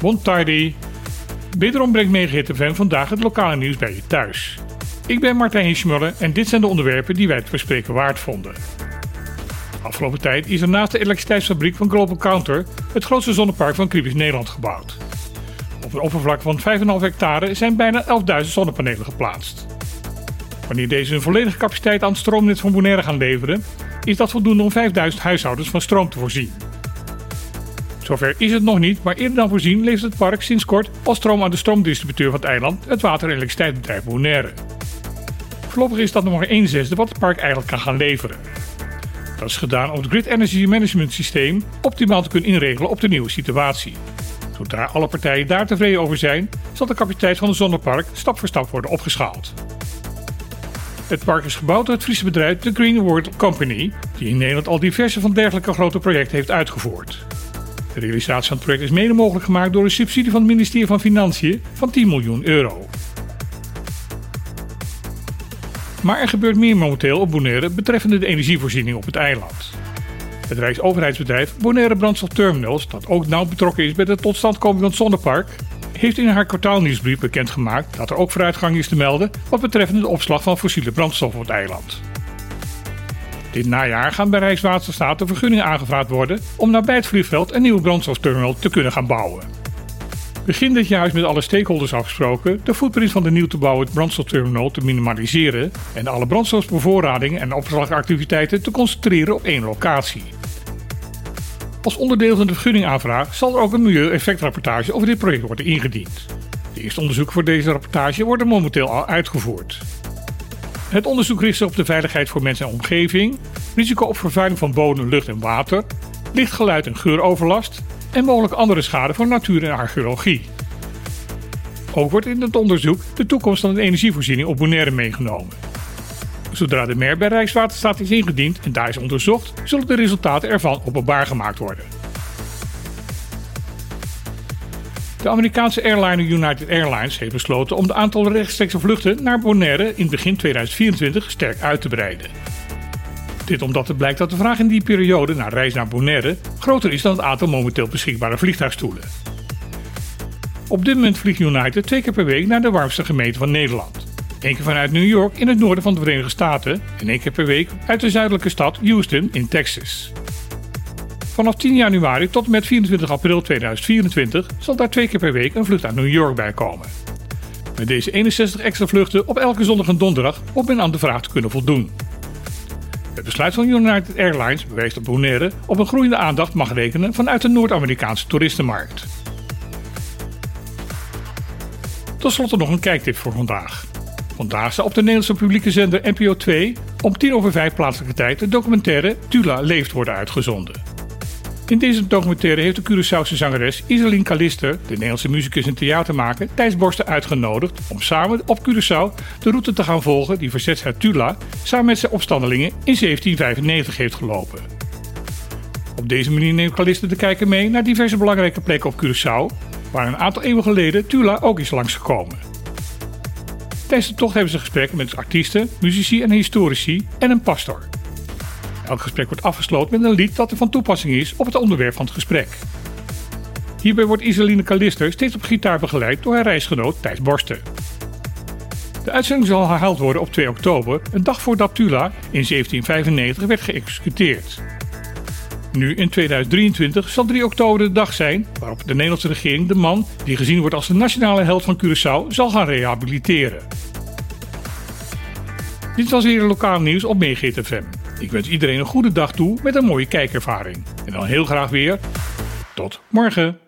Bon tardi. Wederom brengt Megahit vandaag het lokale nieuws bij je thuis. Ik ben Martijn Schmuller en dit zijn de onderwerpen die wij het verspreken waard vonden. Afgelopen tijd is er naast de elektriciteitsfabriek van Global Counter het grootste zonnepark van Kribisch Nederland gebouwd. Op een oppervlak van 5,5 hectare zijn bijna 11.000 zonnepanelen geplaatst. Wanneer deze hun volledige capaciteit aan het stroomnet van Bonaire gaan leveren, is dat voldoende om 5000 huishoudens van stroom te voorzien. Zover is het nog niet, maar eerder dan voorzien levert het park sinds kort al stroom aan de stroomdistributeur van het eiland, het water- en elektriciteitsbedrijf Bonaire. Voorlopig is dat nog maar 1 zesde wat het park eigenlijk kan gaan leveren. Dat is gedaan om het Grid Energy Management systeem optimaal te kunnen inregelen op de nieuwe situatie. Zodra alle partijen daar tevreden over zijn, zal de capaciteit van het zonnepark stap voor stap worden opgeschaald. Het park is gebouwd door het Friese bedrijf The Green World Company, die in Nederland al diverse van dergelijke grote projecten heeft uitgevoerd. De realisatie van het project is mede mogelijk gemaakt door een subsidie van het ministerie van Financiën van 10 miljoen euro. Maar er gebeurt meer momenteel op Bonaire betreffende de energievoorziening op het eiland. Het Rijksoverheidsbedrijf Bonaire Brandstof Terminals, dat ook nauw betrokken is bij de totstandkoming van het zonnepark, heeft in haar kwartaalnieuwsbrief bekendgemaakt dat er ook vooruitgang is te melden wat betreft de opslag van fossiele brandstof op het eiland. Dit najaar gaan bij Rijkswaterstaat de vergunningen aangevraagd worden om nabij het vliegveld een nieuwe brandstofterminal te kunnen gaan bouwen. Begin dit jaar is met alle stakeholders afgesproken de footprint van de nieuw te bouwen brandstofterminal te minimaliseren en alle brandstofbevoorradingen en opslagactiviteiten te concentreren op één locatie. Als onderdeel van de vergunningaanvraag zal er ook een milieueffectrapportage over dit project worden ingediend. De eerste onderzoeken voor deze rapportage worden momenteel al uitgevoerd. Het onderzoek richt zich op de veiligheid voor mensen en omgeving, risico op vervuiling van bodem, lucht en water, lichtgeluid en geuroverlast en mogelijk andere schade voor natuur en archeologie. Ook wordt in het onderzoek de toekomst van de energievoorziening op Bonaire meegenomen. Zodra de MER bij Rijkswaterstaat is ingediend en daar is onderzocht, zullen de resultaten ervan openbaar gemaakt worden. De Amerikaanse airliner United Airlines heeft besloten om de aantal rechtstreekse vluchten naar Bonaire in begin 2024 sterk uit te breiden. Dit omdat het blijkt dat de vraag in die periode naar reis naar Bonaire groter is dan het aantal momenteel beschikbare vliegtuigstoelen. Op dit moment vliegt United twee keer per week naar de warmste gemeente van Nederland. Eén keer vanuit New York in het noorden van de Verenigde Staten en één keer per week uit de zuidelijke stad Houston in Texas. Vanaf 10 januari tot en met 24 april 2024 zal daar twee keer per week een vlucht uit New York bij komen. Met deze 61 extra vluchten op elke zondag en donderdag om men aan de vraag te kunnen voldoen. Het besluit van United Airlines bewijst dat Bonaire op een groeiende aandacht mag rekenen vanuit de Noord-Amerikaanse toeristenmarkt. Tot slot nog een kijktip voor vandaag. Vandaag zal op de Nederlandse publieke zender NPO 2 om 10 over 5 plaatselijke tijd de documentaire Tula leeft worden uitgezonden. In deze documentaire heeft de Curaçaose zangeres Iselin Kalister, de Nederlandse muzikus en theatermaker, Thijs Borsten uitgenodigd om samen op Curaçao de route te gaan volgen die verzetsheer Tula samen met zijn opstandelingen in 1795 heeft gelopen. Op deze manier neemt Kalister de kijker mee naar diverse belangrijke plekken op Curaçao, waar een aantal eeuwen geleden Tula ook is langsgekomen. Tijdens de tocht hebben ze gesprekken met artiesten, muzici en historici en een pastor. Elk gesprek wordt afgesloten met een lied dat er van toepassing is op het onderwerp van het gesprek. Hierbij wordt Iseline Kalister steeds op gitaar begeleid door haar reisgenoot Thijs Borsten. De uitzending zal herhaald worden op 2 oktober, een dag voordat Tula in 1795 werd geëxecuteerd. Nu in 2023 zal 3 oktober de dag zijn waarop de Nederlandse regering de man, die gezien wordt als de nationale held van Curaçao, zal gaan rehabiliteren. Dit was weer lokaal nieuws op FM. Ik wens iedereen een goede dag toe met een mooie kijkervaring. En dan heel graag weer. Tot morgen.